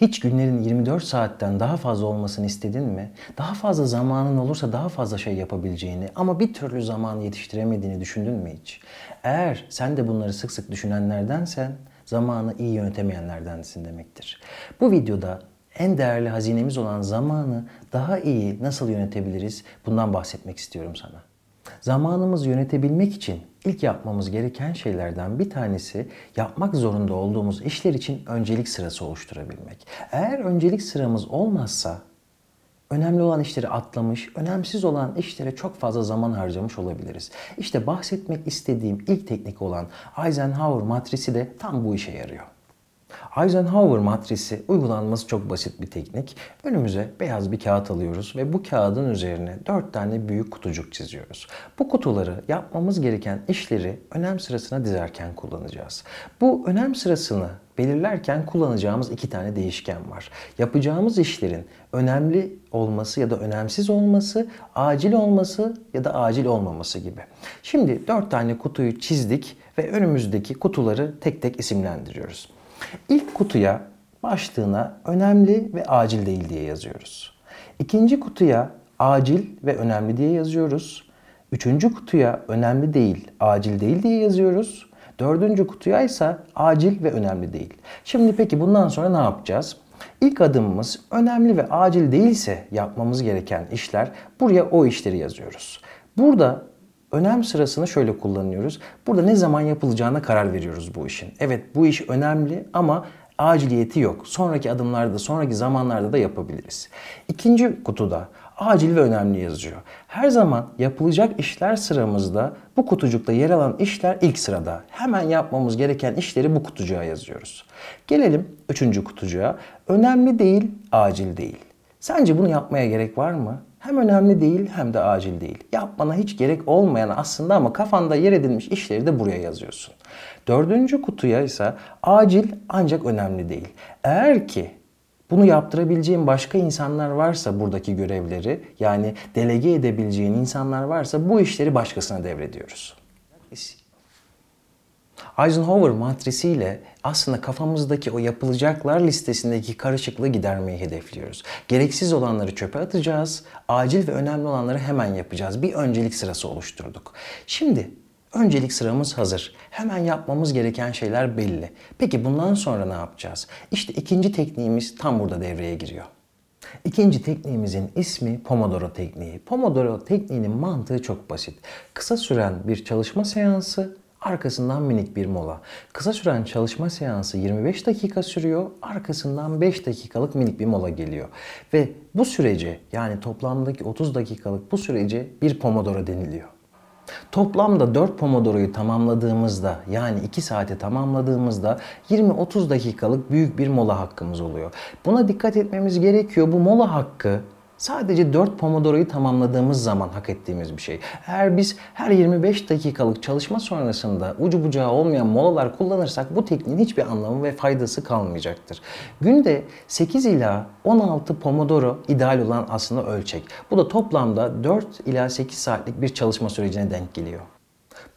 Hiç günlerin 24 saatten daha fazla olmasını istedin mi? Daha fazla zamanın olursa daha fazla şey yapabileceğini ama bir türlü zaman yetiştiremediğini düşündün mü hiç? Eğer sen de bunları sık sık düşünenlerdensen zamanı iyi yönetemeyenlerdensin demektir. Bu videoda en değerli hazinemiz olan zamanı daha iyi nasıl yönetebiliriz bundan bahsetmek istiyorum sana. Zamanımızı yönetebilmek için ilk yapmamız gereken şeylerden bir tanesi yapmak zorunda olduğumuz işler için öncelik sırası oluşturabilmek. Eğer öncelik sıramız olmazsa önemli olan işleri atlamış, önemsiz olan işlere çok fazla zaman harcamış olabiliriz. İşte bahsetmek istediğim ilk teknik olan Eisenhower matrisi de tam bu işe yarıyor. Eisenhower matrisi uygulanması çok basit bir teknik. Önümüze beyaz bir kağıt alıyoruz ve bu kağıdın üzerine 4 tane büyük kutucuk çiziyoruz. Bu kutuları yapmamız gereken işleri önem sırasına dizerken kullanacağız. Bu önem sırasını belirlerken kullanacağımız iki tane değişken var. Yapacağımız işlerin önemli olması ya da önemsiz olması, acil olması ya da acil olmaması gibi. Şimdi 4 tane kutuyu çizdik ve önümüzdeki kutuları tek tek isimlendiriyoruz. İlk kutuya başlığına önemli ve acil değil diye yazıyoruz. İkinci kutuya acil ve önemli diye yazıyoruz. Üçüncü kutuya önemli değil, acil değil diye yazıyoruz. Dördüncü kutuya ise acil ve önemli değil. Şimdi peki bundan sonra ne yapacağız? İlk adımımız önemli ve acil değilse yapmamız gereken işler buraya o işleri yazıyoruz. Burada önem sırasını şöyle kullanıyoruz. Burada ne zaman yapılacağına karar veriyoruz bu işin. Evet bu iş önemli ama aciliyeti yok. Sonraki adımlarda, sonraki zamanlarda da yapabiliriz. İkinci kutuda acil ve önemli yazıyor. Her zaman yapılacak işler sıramızda bu kutucukta yer alan işler ilk sırada. Hemen yapmamız gereken işleri bu kutucuğa yazıyoruz. Gelelim üçüncü kutucuğa. Önemli değil, acil değil. Sence bunu yapmaya gerek var mı? Hem önemli değil hem de acil değil. Yapmana hiç gerek olmayan aslında ama kafanda yer edilmiş işleri de buraya yazıyorsun. Dördüncü kutuya ise acil ancak önemli değil. Eğer ki bunu yaptırabileceğin başka insanlar varsa buradaki görevleri yani delege edebileceğin insanlar varsa bu işleri başkasına devrediyoruz. Eisenhower matrisiyle aslında kafamızdaki o yapılacaklar listesindeki karışıklığı gidermeyi hedefliyoruz. Gereksiz olanları çöpe atacağız, acil ve önemli olanları hemen yapacağız. Bir öncelik sırası oluşturduk. Şimdi öncelik sıramız hazır. Hemen yapmamız gereken şeyler belli. Peki bundan sonra ne yapacağız? İşte ikinci tekniğimiz tam burada devreye giriyor. İkinci tekniğimizin ismi Pomodoro tekniği. Pomodoro tekniğinin mantığı çok basit. Kısa süren bir çalışma seansı Arkasından minik bir mola. Kısa süren çalışma seansı 25 dakika sürüyor. Arkasından 5 dakikalık minik bir mola geliyor. Ve bu sürece yani toplamdaki 30 dakikalık bu sürece bir pomodoro deniliyor. Toplamda 4 pomodoroyu tamamladığımızda yani 2 saate tamamladığımızda 20-30 dakikalık büyük bir mola hakkımız oluyor. Buna dikkat etmemiz gerekiyor. Bu mola hakkı Sadece 4 Pomodoro'yu tamamladığımız zaman hak ettiğimiz bir şey. Eğer biz her 25 dakikalık çalışma sonrasında ucu bucağı olmayan molalar kullanırsak bu tekniğin hiçbir anlamı ve faydası kalmayacaktır. Günde 8 ila 16 Pomodoro ideal olan aslında ölçek. Bu da toplamda 4 ila 8 saatlik bir çalışma sürecine denk geliyor.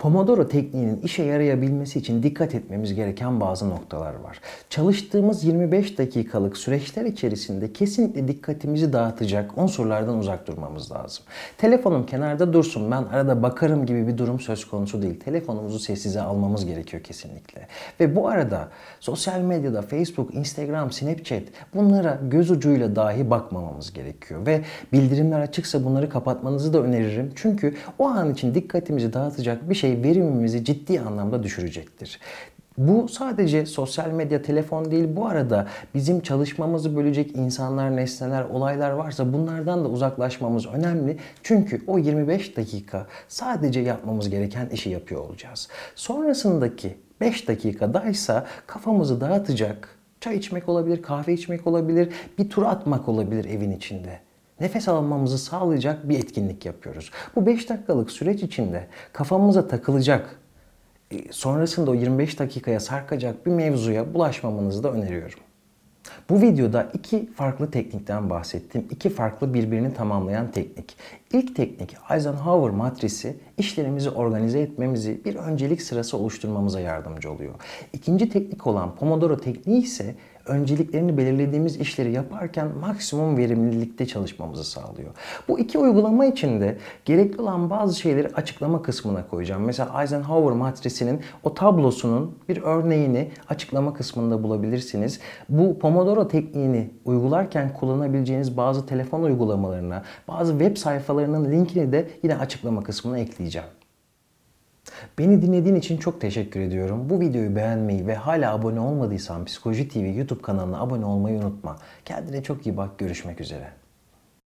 Pomodoro tekniğinin işe yarayabilmesi için dikkat etmemiz gereken bazı noktalar var. Çalıştığımız 25 dakikalık süreçler içerisinde kesinlikle dikkatimizi dağıtacak unsurlardan uzak durmamız lazım. Telefonum kenarda dursun ben arada bakarım gibi bir durum söz konusu değil. Telefonumuzu sessize almamız gerekiyor kesinlikle. Ve bu arada sosyal medyada Facebook, Instagram, Snapchat bunlara göz ucuyla dahi bakmamamız gerekiyor. Ve bildirimler açıksa bunları kapatmanızı da öneririm. Çünkü o an için dikkatimizi dağıtacak bir şey verimimizi ciddi anlamda düşürecektir. Bu sadece sosyal medya, telefon değil. Bu arada bizim çalışmamızı bölecek insanlar, nesneler, olaylar varsa bunlardan da uzaklaşmamız önemli. Çünkü o 25 dakika sadece yapmamız gereken işi yapıyor olacağız. Sonrasındaki 5 dakikadaysa kafamızı dağıtacak çay içmek olabilir, kahve içmek olabilir, bir tur atmak olabilir evin içinde nefes almamızı sağlayacak bir etkinlik yapıyoruz. Bu 5 dakikalık süreç içinde kafamıza takılacak, e, sonrasında o 25 dakikaya sarkacak bir mevzuya bulaşmamanızı da öneriyorum. Bu videoda iki farklı teknikten bahsettim. İki farklı birbirini tamamlayan teknik. İlk teknik Eisenhower matrisi işlerimizi organize etmemizi bir öncelik sırası oluşturmamıza yardımcı oluyor. İkinci teknik olan Pomodoro tekniği ise önceliklerini belirlediğimiz işleri yaparken maksimum verimlilikte çalışmamızı sağlıyor. Bu iki uygulama için de gerekli olan bazı şeyleri açıklama kısmına koyacağım. Mesela Eisenhower matrisinin o tablosunun bir örneğini açıklama kısmında bulabilirsiniz. Bu Pomodoro tekniğini uygularken kullanabileceğiniz bazı telefon uygulamalarına, bazı web sayfalarının linkini de yine açıklama kısmına ekleyeceğim. Beni dinlediğin için çok teşekkür ediyorum. Bu videoyu beğenmeyi ve hala abone olmadıysan Psikoloji TV YouTube kanalına abone olmayı unutma. Kendine çok iyi bak. Görüşmek üzere.